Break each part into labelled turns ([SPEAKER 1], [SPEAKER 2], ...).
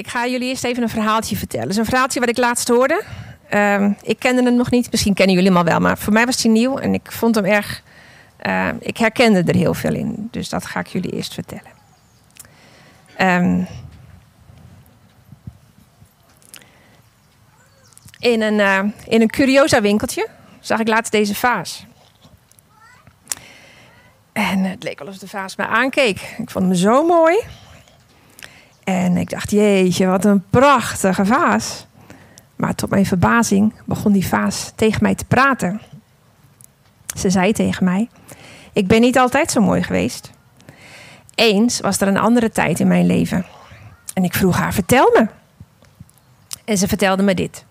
[SPEAKER 1] Ik ga jullie eerst even een verhaaltje vertellen. Het is een verhaaltje wat ik laatst hoorde. Ehm, ik kende hem nog niet. Misschien kennen jullie hem al wel. Maar voor mij was hij nieuw. En ik vond hem erg... Uh, ik herkende er heel veel in. Dus dat ga ik jullie eerst vertellen. Um, in, een, uh, in een curiosa winkeltje zag ik laatst deze vaas. En het leek wel of de vaas me aankeek. Ik vond hem zo mooi. En ik dacht, jeetje, wat een prachtige vaas. Maar tot mijn verbazing begon die vaas tegen mij te praten. Ze zei tegen mij: Ik ben niet altijd zo mooi geweest. Eens was er een andere tijd in mijn leven. En ik vroeg haar: Vertel me. En ze vertelde me dit.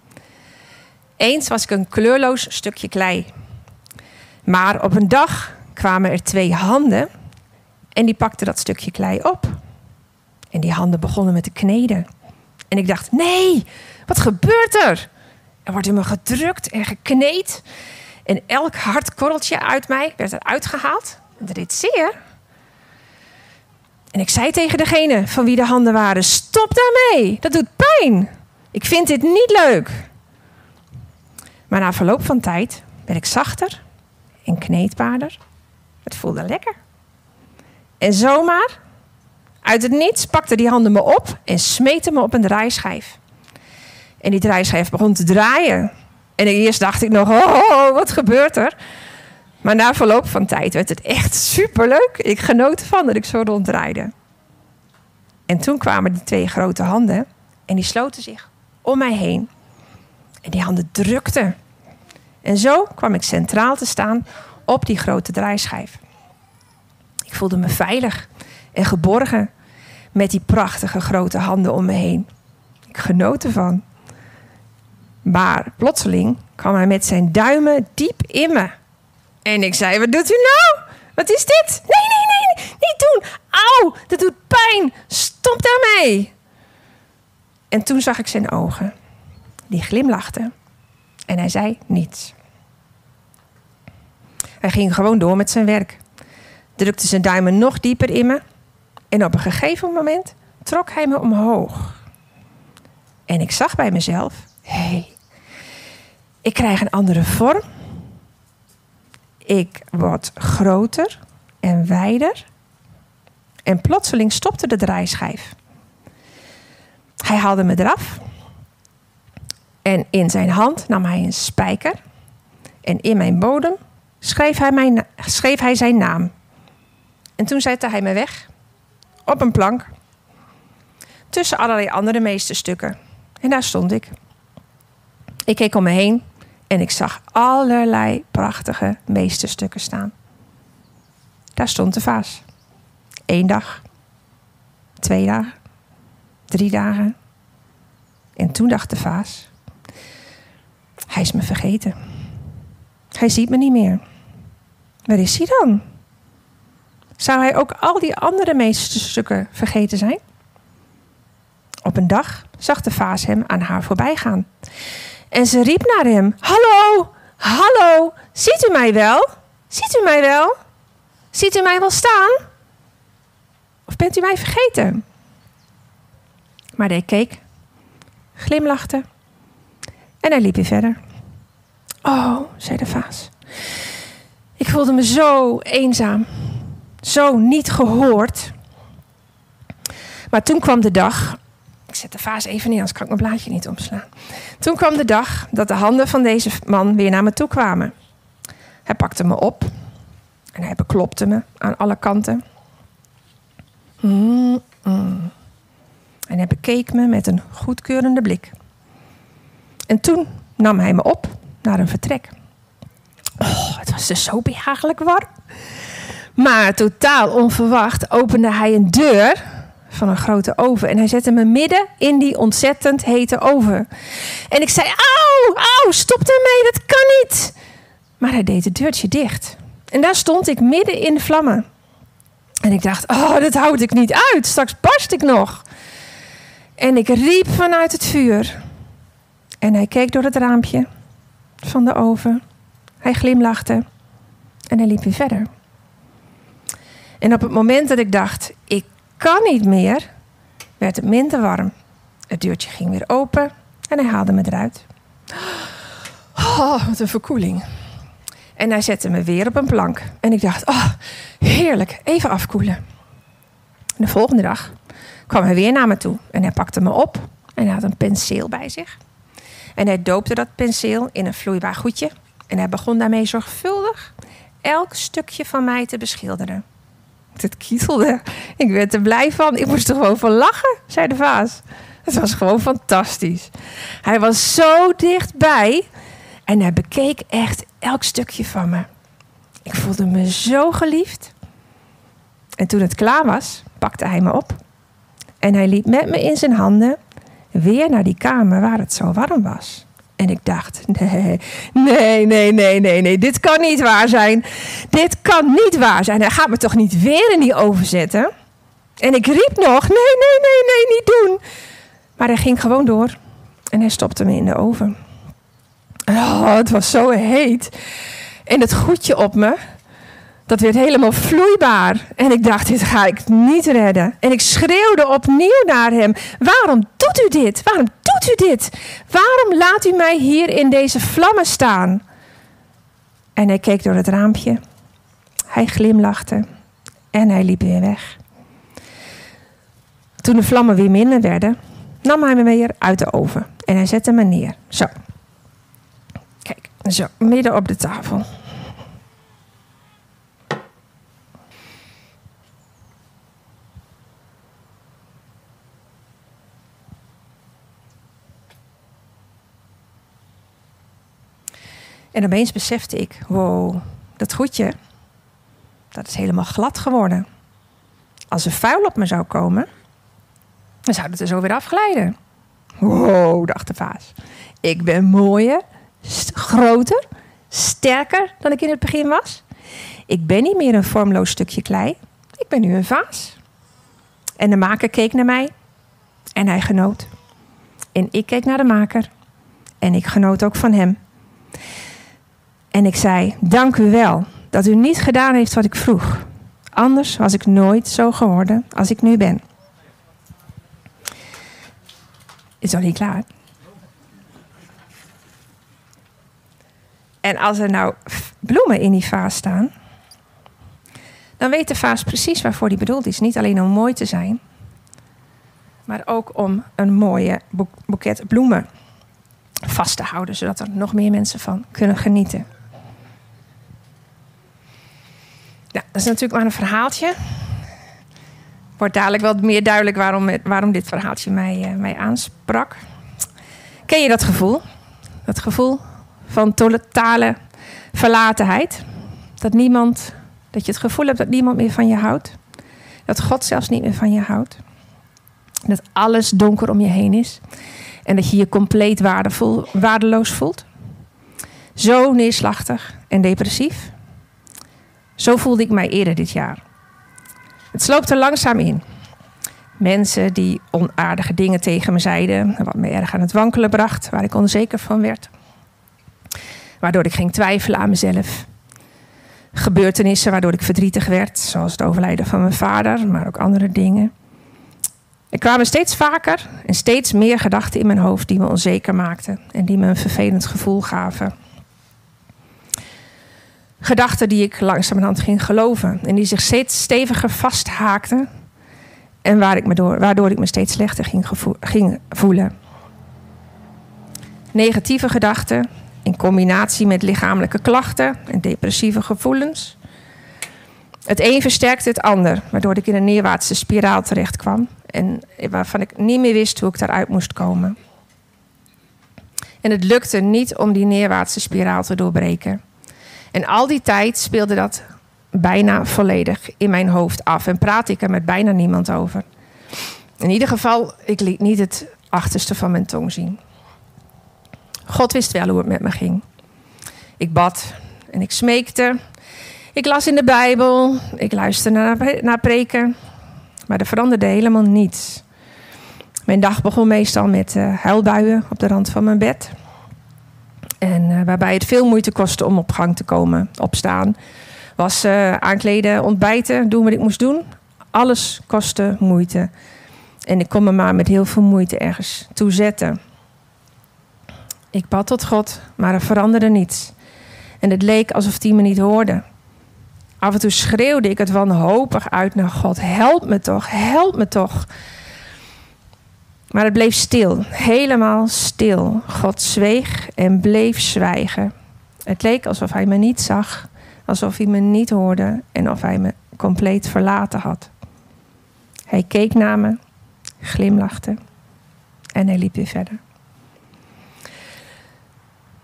[SPEAKER 1] Eens was ik een kleurloos stukje klei. Maar op een dag kwamen er twee handen en die pakten dat stukje klei op. En die handen begonnen met te kneden. En ik dacht: nee, wat gebeurt er? Er wordt in me gedrukt en gekneed. En elk hard korreltje uit mij werd eruit gehaald. Deed zeer. En ik zei tegen degene van wie de handen waren: Stop daarmee, dat doet pijn. Ik vind dit niet leuk. Maar na verloop van tijd werd ik zachter en kneedbaarder. Het voelde lekker. En zomaar uit het niets pakte die handen me op en smeten me op een draaischijf. En die draaischijf begon te draaien. En eerst dacht ik nog, oh, oh, oh, wat gebeurt er? Maar na verloop van tijd werd het echt superleuk. Ik genoot ervan dat ik zo ronddraaide. En toen kwamen die twee grote handen en die sloten zich om mij heen. En die handen drukten. En zo kwam ik centraal te staan op die grote draaischijf. Ik voelde me veilig en geborgen met die prachtige grote handen om me heen. Ik genoot ervan. Maar plotseling kwam hij met zijn duimen diep in me. En ik zei: Wat doet u nou? Wat is dit? Nee, nee, nee, niet doen. Auw, dat doet pijn. Stop daarmee. En toen zag ik zijn ogen. Die glimlachten. En hij zei niets. Hij ging gewoon door met zijn werk. Drukte zijn duimen nog dieper in me. En op een gegeven moment trok hij me omhoog. En ik zag bij mezelf: hé, hey, ik krijg een andere vorm. Ik word groter en wijder. En plotseling stopte de draaischijf. Hij haalde me eraf. En in zijn hand nam hij een spijker. En in mijn bodem schreef hij, mijn, schreef hij zijn naam. En toen zette hij me weg op een plank tussen allerlei andere meesterstukken. En daar stond ik. Ik keek om me heen en ik zag allerlei prachtige meesterstukken staan. Daar stond de vaas. Eén dag, twee dagen, drie dagen. En toen dacht de vaas: Hij is me vergeten. Hij ziet me niet meer. Waar is hij dan? Zou hij ook al die andere meesterstukken vergeten zijn? Op een dag zag de vaas hem aan haar voorbij gaan. En ze riep naar hem: Hallo, hallo, ziet u mij wel? Ziet u mij wel? Ziet u mij wel staan? Of bent u mij vergeten? Maar hij keek, glimlachte en hij liep weer verder. Oh, zei de vaas. Ik voelde me zo eenzaam, zo niet gehoord. Maar toen kwam de dag. Ik zet de vaas even neer, anders kan ik mijn blaadje niet omslaan. Toen kwam de dag dat de handen van deze man weer naar me toe kwamen. Hij pakte me op en hij beklopte me aan alle kanten. Mm -mm. En hij bekeek me met een goedkeurende blik. En toen nam hij me op naar een vertrek. Oh, het was dus zo behagelijk warm. Maar totaal onverwacht opende hij een deur van een grote oven. En hij zette me midden in die ontzettend hete oven. En ik zei: Auw, auw, stop ermee, dat kan niet. Maar hij deed het deurtje dicht. En daar stond ik midden in de vlammen. En ik dacht: Oh, dat houd ik niet uit. Straks barst ik nog. En ik riep vanuit het vuur. En hij keek door het raampje van de oven. Hij glimlachte en hij liep weer verder. En op het moment dat ik dacht, ik kan niet meer, werd het minder warm. Het deurtje ging weer open en hij haalde me eruit. Oh, wat een verkoeling. En hij zette me weer op een plank. En ik dacht, oh, heerlijk, even afkoelen. de volgende dag kwam hij weer naar me toe. En hij pakte me op en hij had een penseel bij zich. En hij doopte dat penseel in een vloeibaar goedje. En hij begon daarmee zorgvuldig elk stukje van mij te beschilderen. Het kietelde. Ik werd er blij van. Ik moest er gewoon van lachen, zei de vaas. Het was gewoon fantastisch. Hij was zo dichtbij en hij bekeek echt elk stukje van me. Ik voelde me zo geliefd. En toen het klaar was, pakte hij me op. En hij liep met me in zijn handen weer naar die kamer waar het zo warm was. En ik dacht, nee, nee, nee, nee, nee, nee, dit kan niet waar zijn. Dit kan niet waar zijn. Hij gaat me toch niet weer in die oven zetten? En ik riep nog, nee, nee, nee, nee, niet doen. Maar hij ging gewoon door en hij stopte me in de oven. Oh, het was zo heet. En het goedje op me, dat werd helemaal vloeibaar. En ik dacht, dit ga ik niet redden. En ik schreeuwde opnieuw naar hem. Waarom doet u dit? Waarom doet u dit? Waarom laat u mij hier in deze vlammen staan? En hij keek door het raampje. Hij glimlachte. En hij liep weer weg. Toen de vlammen weer minder werden, nam hij me weer uit de oven. En hij zette me neer. Zo. Kijk, zo, midden op de tafel. En opeens besefte ik, wow, dat goedje, dat is helemaal glad geworden. Als er vuil op me zou komen, dan zou het er zo weer afglijden. Wow, dacht de vaas. Ik ben mooier, groter, sterker dan ik in het begin was. Ik ben niet meer een vormloos stukje klei. Ik ben nu een vaas. En de maker keek naar mij en hij genoot. En ik keek naar de maker en ik genoot ook van hem. En ik zei: Dank u wel dat u niet gedaan heeft wat ik vroeg. Anders was ik nooit zo geworden als ik nu ben. Is nog niet klaar. En als er nou bloemen in die vaas staan, dan weet de vaas precies waarvoor die bedoeld is. Niet alleen om mooi te zijn, maar ook om een mooie boeket bloemen vast te houden, zodat er nog meer mensen van kunnen genieten. Ja, dat is natuurlijk maar een verhaaltje. Wordt dadelijk wel meer duidelijk waarom, waarom dit verhaaltje mij, uh, mij aansprak. Ken je dat gevoel? Dat gevoel van totale verlatenheid. Dat niemand, dat je het gevoel hebt dat niemand meer van je houdt. Dat God zelfs niet meer van je houdt. Dat alles donker om je heen is. En dat je je compleet waardevol, waardeloos voelt. Zo neerslachtig en depressief. Zo voelde ik mij eerder dit jaar. Het sloopte langzaam in. Mensen die onaardige dingen tegen me zeiden, wat me erg aan het wankelen bracht, waar ik onzeker van werd. Waardoor ik ging twijfelen aan mezelf. Gebeurtenissen waardoor ik verdrietig werd, zoals het overlijden van mijn vader, maar ook andere dingen. Er kwamen steeds vaker en steeds meer gedachten in mijn hoofd die me onzeker maakten en die me een vervelend gevoel gaven. Gedachten die ik langzamerhand ging geloven en die zich steeds steviger vasthaakten en waar ik me door, waardoor ik me steeds slechter ging, ging voelen. Negatieve gedachten in combinatie met lichamelijke klachten en depressieve gevoelens. Het een versterkte het ander, waardoor ik in een neerwaartse spiraal terecht kwam en waarvan ik niet meer wist hoe ik daaruit moest komen. En het lukte niet om die neerwaartse spiraal te doorbreken. En al die tijd speelde dat bijna volledig in mijn hoofd af en praat ik er met bijna niemand over. In ieder geval, ik liet niet het achterste van mijn tong zien. God wist wel hoe het met me ging. Ik bad en ik smeekte. Ik las in de Bijbel. Ik luisterde naar, preken. Maar er veranderde helemaal niets. Mijn dag begon meestal met uh, huilbuien op de rand van mijn bed. En uh, waarbij het veel moeite kostte om op gang te komen, opstaan. Was uh, aankleden, ontbijten, doen wat ik moest doen. Alles kostte moeite. En ik kon me maar met heel veel moeite ergens toe zetten. Ik bad tot God, maar er veranderde niets. En het leek alsof hij me niet hoorde. Af en toe schreeuwde ik het wanhopig uit naar God. Help me toch, help me toch. Maar het bleef stil, helemaal stil. God zweeg en bleef zwijgen. Het leek alsof hij me niet zag, alsof hij me niet hoorde en of hij me compleet verlaten had. Hij keek naar me, glimlachte en hij liep weer verder.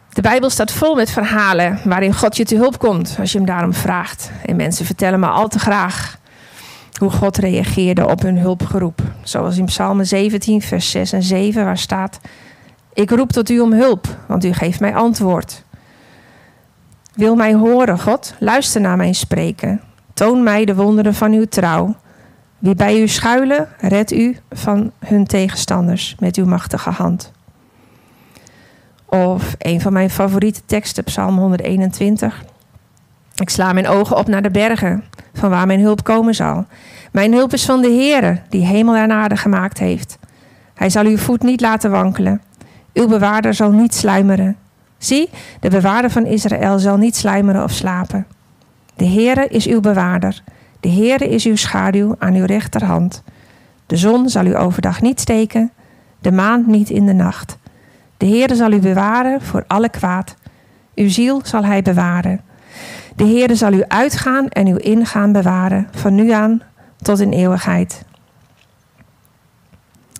[SPEAKER 1] De Bijbel staat vol met verhalen waarin God je te hulp komt als je hem daarom vraagt. En mensen vertellen me al te graag hoe God reageerde op hun hulpgeroep. Zoals in Psalm 17, vers 6 en 7, waar staat: Ik roep tot u om hulp, want u geeft mij antwoord. Wil mij horen, God, luister naar mijn spreken. Toon mij de wonderen van uw trouw. Wie bij u schuilen, red u van hun tegenstanders met uw machtige hand. Of een van mijn favoriete teksten, Psalm 121. Ik sla mijn ogen op naar de bergen, van waar mijn hulp komen zal. Mijn hulp is van de Heere, die hemel en aarde gemaakt heeft. Hij zal uw voet niet laten wankelen. Uw bewaarder zal niet sluimeren. Zie, de bewaarder van Israël zal niet sluimeren of slapen. De Heere is uw bewaarder. De Heere is uw schaduw aan uw rechterhand. De zon zal u overdag niet steken, de maan niet in de nacht. De Heere zal u bewaren voor alle kwaad. Uw ziel zal hij bewaren. De Heere zal u uitgaan en uw ingaan bewaren, van nu aan tot in eeuwigheid.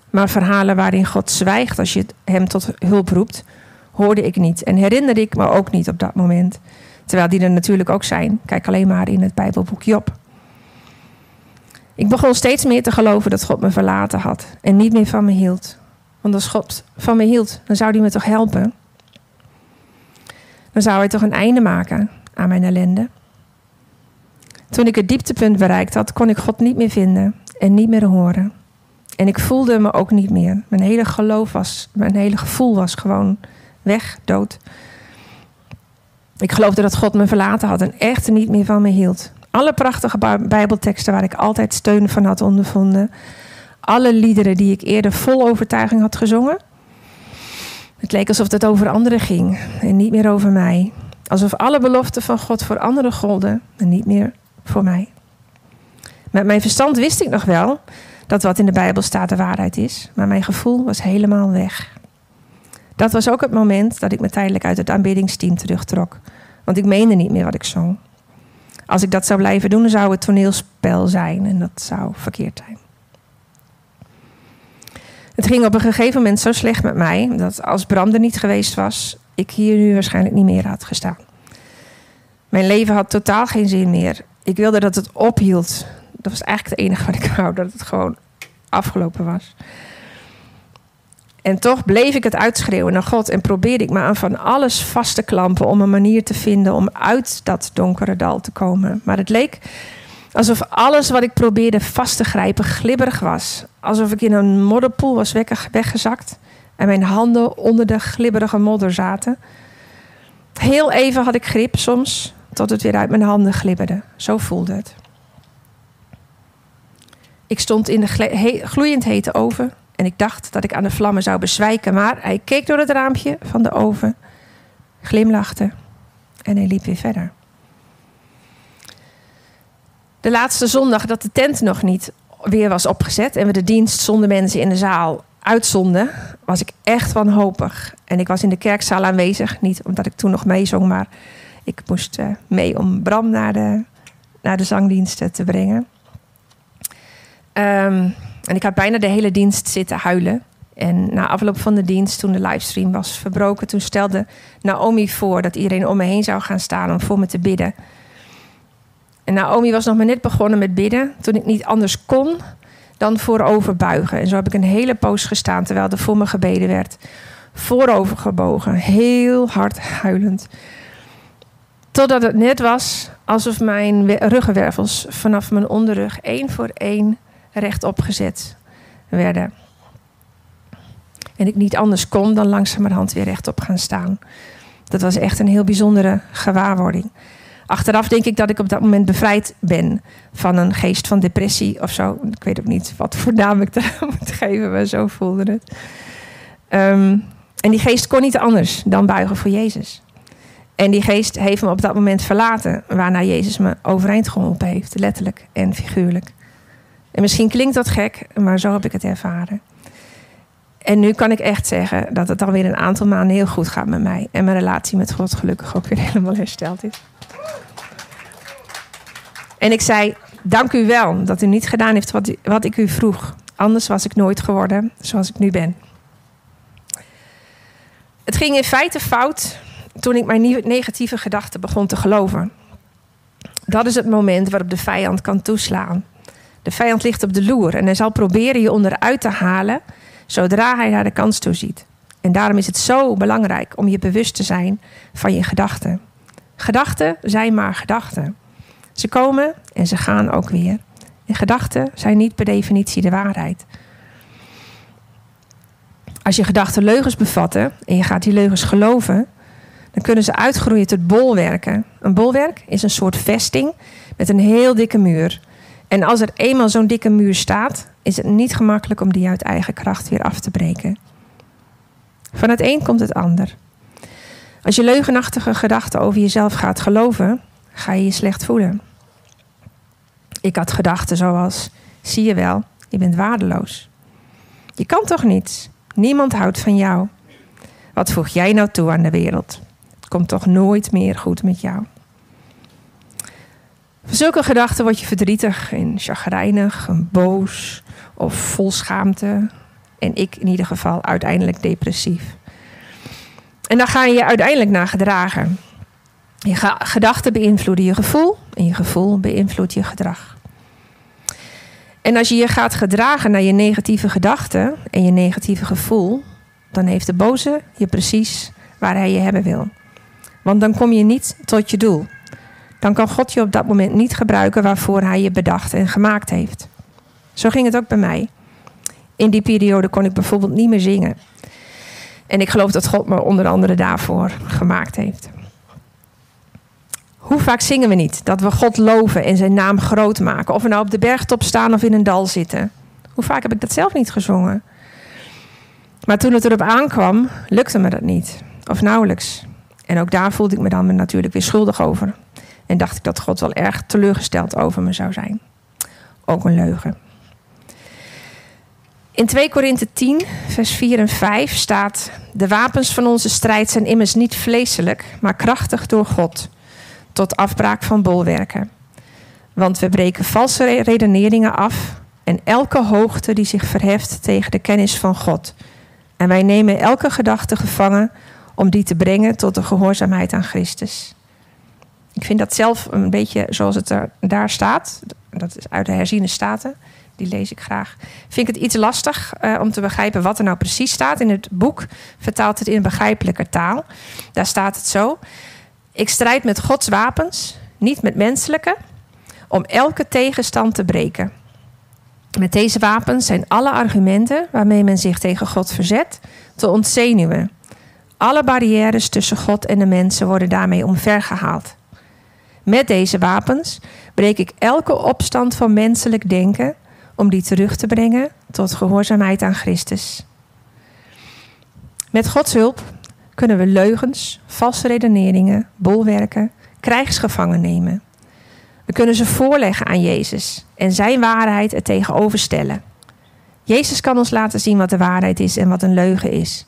[SPEAKER 1] Maar verhalen waarin God zwijgt als je hem tot hulp roept, hoorde ik niet en herinnerde ik me ook niet op dat moment. Terwijl die er natuurlijk ook zijn. Kijk alleen maar in het Bijbelboek Job. Ik begon steeds meer te geloven dat God me verlaten had en niet meer van me hield. Want als God van me hield, dan zou hij me toch helpen? Dan zou hij toch een einde maken aan mijn ellende? Toen ik het dieptepunt bereikt had, kon ik God niet meer vinden en niet meer horen. En ik voelde me ook niet meer. Mijn hele geloof was, mijn hele gevoel was gewoon weg, dood. Ik geloofde dat God me verlaten had en echt niet meer van me hield. Alle prachtige Bijbelteksten waar ik altijd steun van had ondervonden. Alle liederen die ik eerder vol overtuiging had gezongen. Het leek alsof het over anderen ging en niet meer over mij. Alsof alle beloften van God voor anderen golden en niet meer voor mij. Met mijn verstand wist ik nog wel dat wat in de Bijbel staat de waarheid is, maar mijn gevoel was helemaal weg. Dat was ook het moment dat ik me tijdelijk uit het aanbiddingsteam terugtrok, want ik meende niet meer wat ik zong. Als ik dat zou blijven doen, zou het toneelspel zijn en dat zou verkeerd zijn. Het ging op een gegeven moment zo slecht met mij dat als Bram er niet geweest was, ik hier nu waarschijnlijk niet meer had gestaan. Mijn leven had totaal geen zin meer. Ik wilde dat het ophield. Dat was eigenlijk het enige wat ik wou, dat het gewoon afgelopen was. En toch bleef ik het uitschreeuwen naar God en probeerde ik me aan van alles vast te klampen om een manier te vinden om uit dat donkere dal te komen. Maar het leek alsof alles wat ik probeerde vast te grijpen glibberig was. Alsof ik in een modderpoel was weggezakt en mijn handen onder de glibberige modder zaten. Heel even had ik grip soms, tot het weer uit mijn handen glibberde. Zo voelde het. Ik stond in de gloeiend hete oven en ik dacht dat ik aan de vlammen zou bezwijken, maar hij keek door het raampje van de oven, glimlachte en hij liep weer verder. De laatste zondag dat de tent nog niet weer was opgezet en we de dienst zonder mensen in de zaal uitzonden, was ik echt wanhopig. En ik was in de kerkzaal aanwezig, niet omdat ik toen nog meezong, maar ik moest uh, mee om Bram naar de, naar de zangdiensten te brengen. Um, en ik had bijna de hele dienst zitten huilen. En na afloop van de dienst, toen de livestream was verbroken, toen stelde Naomi voor dat iedereen om me heen zou gaan staan om voor me te bidden. En Naomi was nog maar net begonnen met bidden, toen ik niet anders kon dan voorover buigen. En zo heb ik een hele poos gestaan terwijl er voor me gebeden werd. Voorover gebogen, heel hard huilend. Totdat het net was alsof mijn ruggenwervels vanaf mijn onderrug één voor één rechtop gezet werden. En ik niet anders kon dan langzamerhand weer rechtop gaan staan. Dat was echt een heel bijzondere gewaarwording. Achteraf denk ik dat ik op dat moment bevrijd ben van een geest van depressie of zo. Ik weet ook niet wat voor naam ik daar moet geven, maar zo voelde het. Ehm, en die geest kon niet anders dan buigen voor Jezus. En die geest heeft me op dat moment verlaten, waarna Jezus me overeind geholpen heeft, letterlijk en figuurlijk. En misschien klinkt dat gek, maar zo heb ik het ervaren. En nu kan ik echt zeggen dat het alweer een aantal maanden heel goed gaat met mij. En mijn relatie met God gelukkig ook weer helemaal hersteld is. En ik zei: Dank u wel dat u niet gedaan heeft wat, wat ik u vroeg. Anders was ik nooit geworden zoals ik nu ben. Het ging in feite fout toen ik mijn negatieve gedachten begon te geloven. Dat is het moment waarop de vijand kan toeslaan. De vijand ligt op de loer en hij zal proberen je onderuit te halen zodra hij naar de kans toe ziet. En daarom is het zo belangrijk om je bewust te zijn van je gedachten. Gedachten zijn maar gedachten. Ze komen en ze gaan ook weer. En gedachten zijn niet per definitie de waarheid. Als je gedachten leugens bevatten en je gaat die leugens geloven, dan kunnen ze uitgroeien tot bolwerken. Een bolwerk is een soort vesting met een heel dikke muur. En als er eenmaal zo'n dikke muur staat, is het niet gemakkelijk om die uit eigen kracht weer af te breken. Van het een komt het ander. Als je leugenachtige gedachten over jezelf gaat geloven, ga je je slecht voelen. Ik had gedachten zoals: zie je wel, je bent waardeloos. Je kan toch niets? Niemand houdt van jou. Wat voeg jij nou toe aan de wereld? Het komt toch nooit meer goed met jou. Van zulke gedachten word je verdrietig en chagrijnig, boos of vol schaamte. En ik in ieder geval uiteindelijk depressief. En dan ga je je uiteindelijk naar gedragen. Je gedachten beïnvloeden je gevoel en je gevoel beïnvloedt je gedrag. En als je je gaat gedragen naar je negatieve gedachten en je negatieve gevoel, dan heeft de boze je precies waar hij je hebben wil. Want dan kom je niet tot je doel. Dan kan God je op dat moment niet gebruiken waarvoor hij je bedacht en gemaakt heeft. Zo ging het ook bij mij. In die periode kon ik bijvoorbeeld niet meer zingen. En ik geloof dat God me onder andere daarvoor gemaakt heeft. Hoe vaak zingen we niet dat we God loven en zijn naam groot maken? Of we nou op de bergtop staan of in een dal zitten. Hoe vaak heb ik dat zelf niet gezongen? Maar toen het erop aankwam, lukte me dat niet. Of nauwelijks. En ook daar voelde ik me dan natuurlijk weer schuldig over. En dacht ik dat God wel erg teleurgesteld over me zou zijn. Ook een leugen. In 2 Korinthe 10, vers 4 en 5 staat: De wapens van onze strijd zijn immers niet vleeselijk, maar krachtig door God, tot afbraak van bolwerken. Want we breken valse redeneringen af en elke hoogte die zich verheft tegen de kennis van God. En wij nemen elke gedachte gevangen om die te brengen tot de gehoorzaamheid aan Christus. Ik vind dat zelf een beetje zoals het er daar staat. Dat is uit de herziene staten die lees ik graag. Vind ik het iets lastig uh, om te begrijpen wat er nou precies staat. In het boek vertaalt het in begrijpelijke taal. Daar staat het zo. Ik strijd met Gods wapens, niet met menselijke, om elke tegenstand te breken. Met deze wapens zijn alle argumenten waarmee men zich tegen God verzet te ontzenuwen. Alle barrières tussen God en de mensen worden daarmee omvergehaald. Met deze wapens breek ik elke opstand van menselijk denken om die terug te brengen tot gehoorzaamheid aan Christus. Met Gods hulp kunnen we leugens, valse redeneringen, bolwerken, krijgsgevangen nemen. We kunnen ze voorleggen aan Jezus en zijn waarheid er tegenover stellen. Jezus kan ons laten zien wat de waarheid is en wat een leugen is.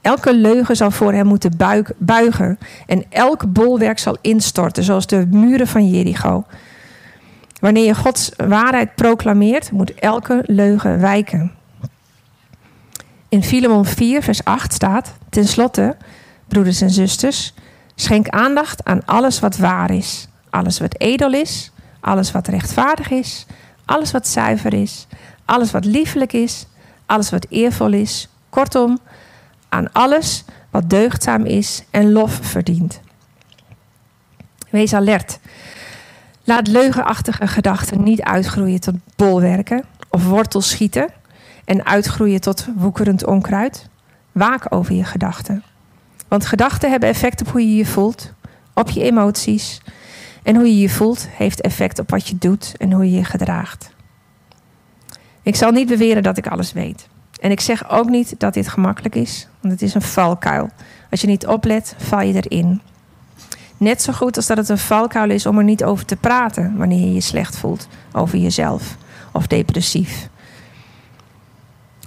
[SPEAKER 1] Elke leugen zal voor hem moeten buigen en elk bolwerk zal instorten, zoals de muren van Jericho. Wanneer je Gods waarheid proclameert, moet elke leugen wijken. In Filemon 4, vers 8 staat: Ten slotte, broeders en zusters, schenk aandacht aan alles wat waar is, alles wat edel is, alles wat rechtvaardig is, alles wat zuiver is, alles wat liefelijk is, alles wat eervol is. Kortom, aan alles wat deugdzaam is en lof verdient. Wees alert. Laat leugenachtige gedachten niet uitgroeien tot bolwerken of wortels schieten en uitgroeien tot woekerend onkruid. Waak over je gedachten. Want gedachten hebben effect op hoe je je voelt, op je emoties En hoe je je voelt heeft effect op wat je doet en hoe je je gedraagt. Ik zal niet beweren dat ik alles weet. En ik zeg ook niet dat dit gemakkelijk is, want het is een valkuil. Als je niet oplet, val je erin. Net zo goed als dat het een valkuil is om er niet over te praten wanneer je je slecht voelt over jezelf of depressief.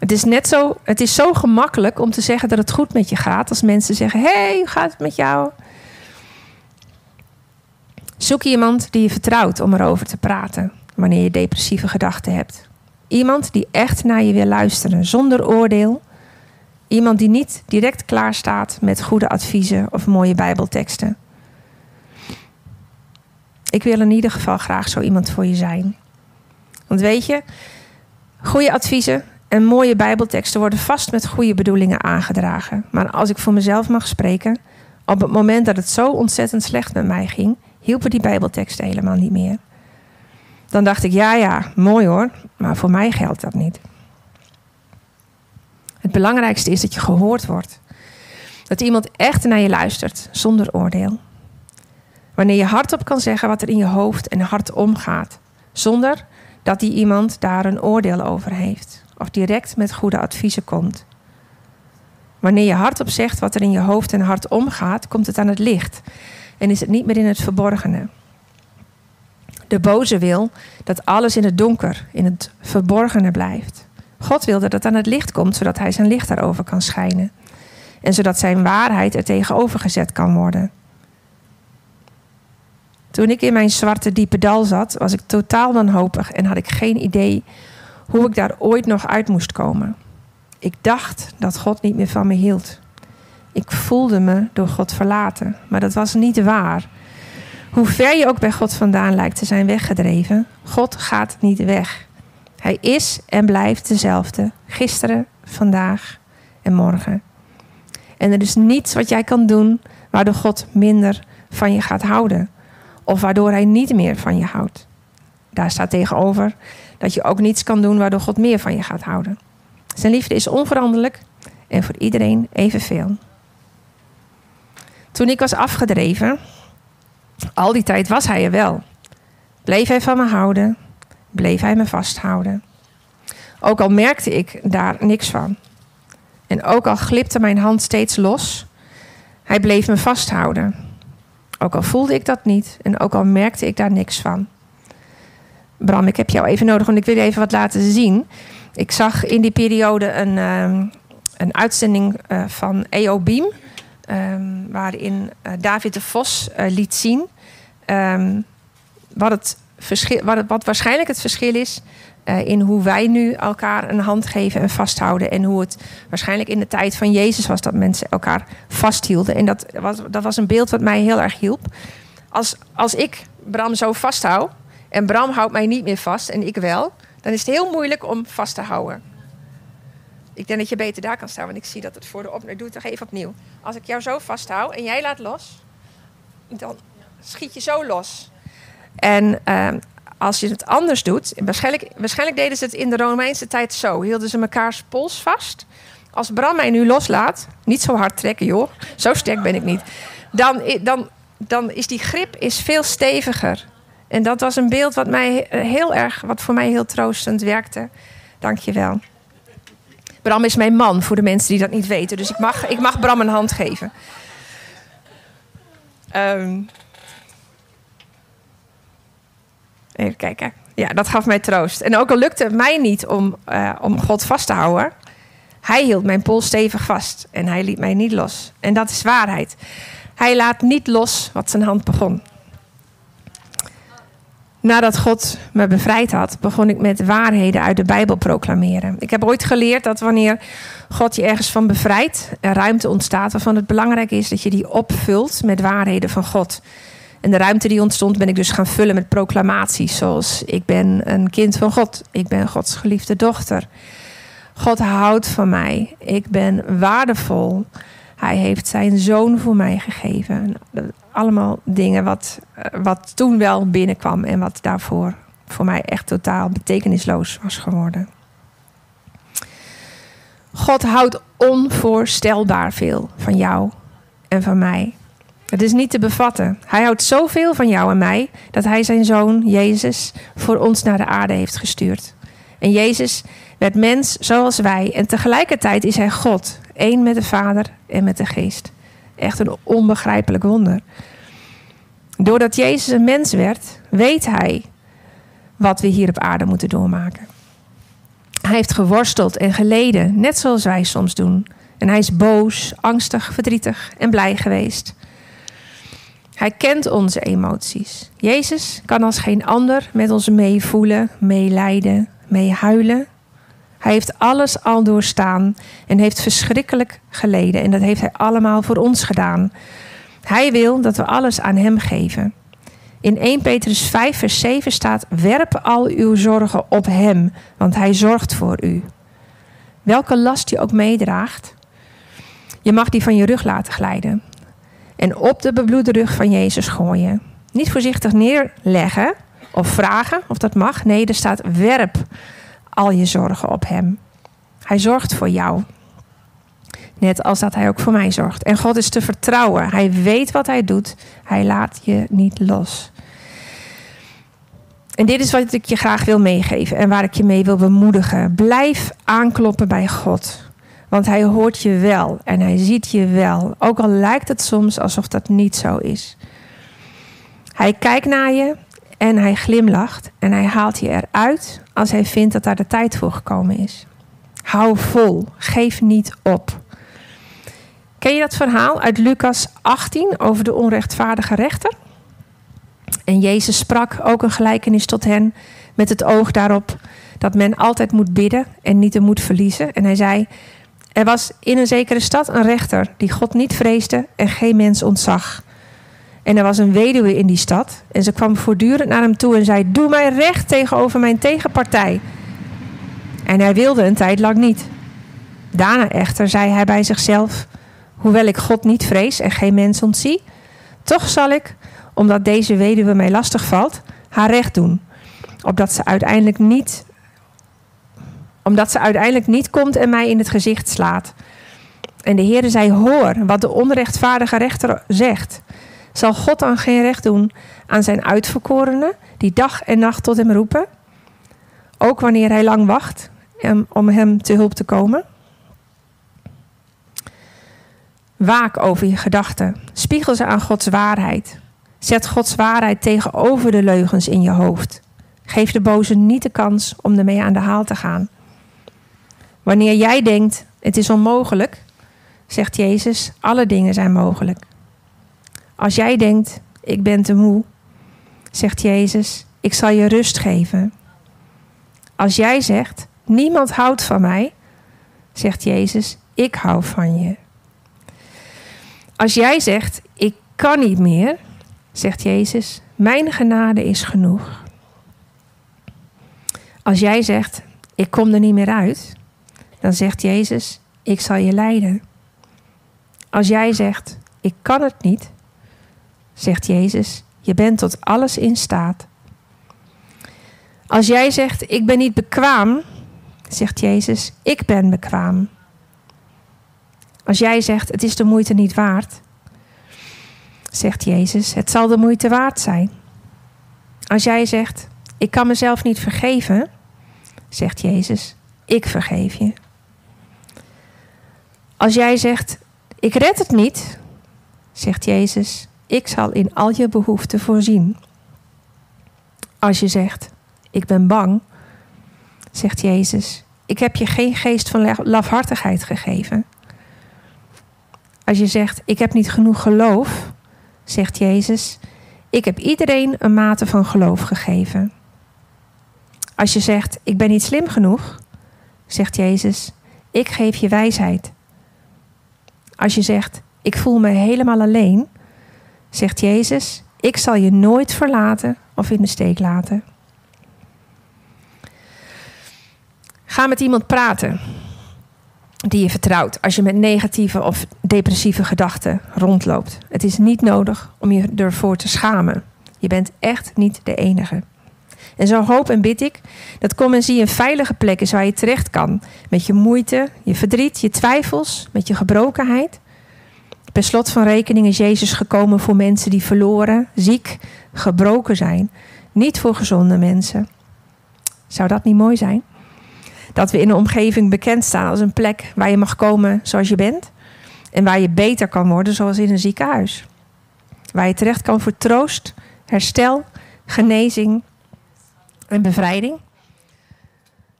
[SPEAKER 1] Het is net zo, het is zo gemakkelijk om te zeggen dat het goed met je gaat als mensen zeggen: Hey, hoe gaat het met jou? Zoek iemand die je vertrouwt om erover te praten wanneer je depressieve gedachten hebt. Iemand die echt naar je wil luisteren zonder oordeel. Iemand die niet direct klaar staat met goede adviezen of mooie Bijbelteksten. Ik wil in ieder geval graag zo iemand voor je zijn. Want weet je, goede adviezen en mooie Bijbelteksten worden vast met goede bedoelingen aangedragen. Maar als ik voor mezelf mag spreken, op het moment dat het zo ontzettend slecht met mij ging, hielpen die Bijbelteksten helemaal niet meer. Dan dacht ik, ja, ja, mooi hoor, maar voor mij geldt dat niet. Het belangrijkste is dat je gehoord wordt. Dat iemand echt naar je luistert, zonder oordeel. Wanneer je hardop kan zeggen wat er in je hoofd en hart omgaat, zonder dat die iemand daar een oordeel over heeft of direct met goede adviezen komt. Wanneer je hardop zegt wat er in je hoofd en hart omgaat, komt het aan het licht en is het niet meer in het verborgene. De boze wil dat alles in het donker, in het verborgene blijft. God wil dat het aan het licht komt, zodat hij zijn licht daarover kan schijnen. En zodat zijn waarheid er tegenover gezet kan worden. Toen ik in mijn zwarte diepe dal zat, was ik totaal wanhopig en had ik geen idee hoe ik daar ooit nog uit moest komen. Ik dacht dat God niet meer van me hield. Ik voelde me door God verlaten, maar dat was niet waar. Hoe ver je ook bij God vandaan lijkt te zijn weggedreven, God gaat niet weg. Hij is en blijft dezelfde, gisteren, vandaag en morgen. En er is niets wat jij kan doen waardoor God minder van je gaat houden. Of waardoor hij niet meer van je houdt. Daar staat tegenover dat je ook niets kan doen waardoor God meer van je gaat houden. Zijn liefde is onveranderlijk en voor iedereen evenveel. Toen ik was afgedreven, al die tijd was hij er wel. Bleef hij van me houden, bleef hij me vasthouden. Ook al merkte ik daar niks van. En ook al glipte mijn hand steeds los, hij bleef me vasthouden. Ook al voelde ik dat niet en ook al merkte ik daar niks van. Bram, ik heb jou even nodig, want ik wil je even wat laten zien. Ik zag in die periode een, ehm, een uitzending uh, van EO Beam. Um, waarin uh, David de Vos uh, liet zien um, wat, het verschil, wat, wat waarschijnlijk het verschil is in hoe wij nu elkaar een hand geven en vasthouden. En hoe het waarschijnlijk in de tijd van Jezus was dat mensen elkaar vasthielden. En dat was, dat was een beeld wat mij heel erg hielp. Als, als ik Bram zo vasthoud en Bram houdt mij niet meer vast en ik wel, dan is het heel moeilijk om vast te houden. Ik denk dat je beter daar kan staan, want ik zie dat het voor de opname... Doe het toch even opnieuw. Als ik jou zo vasthoud en jij laat los, dan schiet je zo los. En uh, als je het anders doet... Waarschijnlijk, waarschijnlijk deden ze het in de Romeinse tijd zo. Hielden ze mekaars pols vast. Als Bram mij nu loslaat, niet zo hard trekken joh, zo sterk ben ik niet. Dan, dan, dan is die grip is veel steviger. En dat was een beeld wat, mij heel erg, wat voor mij heel troostend werkte. Dank je wel. Bram is mijn man, voor de mensen die dat niet weten. Dus ik mag, ik mag Bram een hand geven. Um, even kijken. Ja, dat gaf mij troost. En ook al lukte het mij niet om, uh, om God vast te houden... hij hield mijn pols stevig vast en hij liet mij niet los. En dat is waarheid. Hij laat niet los wat zijn hand begon. Nadat God me bevrijd had, begon ik met waarheden uit de Bijbel proclameren. Ik heb ooit geleerd dat wanneer God je ergens van bevrijdt, er ruimte ontstaat waarvan het belangrijk is dat je die opvult met waarheden van God. En de ruimte die ontstond ben ik dus gaan vullen met proclamaties zoals ik ben een kind van God, ik ben Gods geliefde dochter. God houdt van mij, ik ben waardevol. Hij heeft zijn zoon voor mij gegeven. Allemaal dingen wat, eh, wat toen wel binnenkwam en wat daarvoor voor mij echt totaal betekenisloos was geworden. God houdt onvoorstelbaar veel van jou en van mij. Het is niet te bevatten. Hij houdt zoveel van jou en mij dat hij zijn zoon Jezus voor ons naar de aarde heeft gestuurd. En Jezus werd mens zoals wij en tegelijkertijd is hij God, één met de Vader en met de Geest. Echt een onbegrijpelijk wonder. Doordat Jezus een mens werd, weet hij wat we hier op aarde moeten doormaken. Hij heeft geworsteld en geleden, net zoals wij soms doen. En hij is boos, angstig, verdrietig en blij geweest. Hij kent onze emoties. Jezus kan als geen ander met ons meevoelen, meelijden, meehuilen. Hij heeft alles al doorstaan en heeft verschrikkelijk geleden. En dat heeft hij allemaal voor ons gedaan. Hij wil dat we alles aan hem geven. In 1 Petrus 5, vers 7 staat: Werp al uw zorgen op hem, want hij zorgt voor u. Welke last je ook meedraagt, je mag die van je rug laten glijden. En op de bebloede rug van Jezus gooien. Niet voorzichtig neerleggen of vragen of dat mag. Nee, er staat: werp al je zorgen op hem. Hij zorgt voor jou. Net als dat hij ook voor mij zorgt. En God is te vertrouwen. Hij weet wat hij doet. Hij laat je niet los. En dit is wat ik je graag wil meegeven en waar ik je mee wil bemoedigen. Blijf aankloppen bij God. Want hij hoort je wel en hij ziet je wel. Ook al lijkt het soms alsof dat niet zo is. Hij kijkt naar je en hij glimlacht en hij haalt je eruit als hij vindt dat daar de tijd voor gekomen is. Hou vol, geef niet op. Ken je dat verhaal uit Lucas 18 over de onrechtvaardige rechter? En Jezus sprak ook een gelijkenis tot hen met het oog daarop dat men altijd moet bidden en niet de moed verliezen. En hij zei: Er was in een zekere stad een rechter die God niet vreesde en geen mens ontzag. En er was een weduwe in die stad en ze kwam voortdurend naar hem toe en zei: Doe mij recht tegenover mijn tegenpartij. En hij wilde een tijd lang niet. Daarna echter zei hij bij zichzelf: Hoewel ik God niet vrees en geen mens ontzie, toch zal ik omdat deze weduwe mij lastig valt, haar recht doen. Opdat ze uiteindelijk niet, omdat ze uiteindelijk niet komt en mij in het gezicht slaat. En de Heere zei: Hoor wat de onrechtvaardige rechter zegt. Zal God dan geen recht doen aan zijn uitverkorenen, die dag en nacht tot hem roepen? Ook wanneer hij lang wacht om hem te hulp te komen? Waak over je gedachten. Spiegel ze aan Gods waarheid. Zet Gods waarheid tegenover de leugens in je hoofd. Geef de boze niet de kans om ermee aan de haal te gaan. Wanneer jij denkt, het is onmogelijk, zegt Jezus, alle dingen zijn mogelijk. Als jij denkt, ik ben te moe, zegt Jezus, ik zal je rust geven. Als jij zegt, niemand houdt van mij, zegt Jezus, ik hou van je. Als jij zegt, ik kan niet meer, zegt Jezus, mijn genade is genoeg. Als jij zegt, ik kom er niet meer uit, dan zegt Jezus, ik zal je leiden. Als jij zegt, ik kan het niet, zegt Jezus, je bent tot alles in staat. Als jij zegt, ik ben niet bekwaam, zegt Jezus, ik ben bekwaam. Als jij zegt, het is de moeite niet waard, zegt Jezus, het zal de moeite waard zijn. Als jij zegt, ik kan mezelf niet vergeven, zegt Jezus, ik vergeef je. Als jij zegt, ik red het niet, zegt Jezus, ik zal in al je behoeften voorzien. Als je zegt, ik ben bang, zegt Jezus, ik heb je geen geest van lafhartigheid gegeven. Als je zegt, ik heb niet genoeg geloof, zegt Jezus, ik heb iedereen een mate van geloof gegeven. Als je zegt, ik ben niet slim genoeg, zegt Jezus, ik geef je wijsheid. Als je zegt, ik voel me helemaal alleen, zegt Jezus, ik zal je nooit verlaten of in de steek laten. Ga met iemand praten die je vertrouwt als je met negatieve of depressieve gedachten rondloopt. Het is niet nodig om je ervoor te schamen. Je bent echt niet de enige. En zo hoop en bid ik dat kom en zie een veilige plek is waar je terecht kan. Met je moeite, je verdriet, je twijfels, met je gebrokenheid. Per slot van rekening is Jezus gekomen voor mensen die verloren, ziek, gebroken zijn. Niet voor gezonde mensen. Zou dat niet mooi zijn? Dat we in een omgeving bekend staan als een plek waar je mag komen zoals je bent. En waar je beter kan worden, zoals in een ziekenhuis. Waar je terecht kan voor troost, herstel, genezing en bevrijding.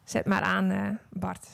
[SPEAKER 1] Zet maar aan, uh, Bart.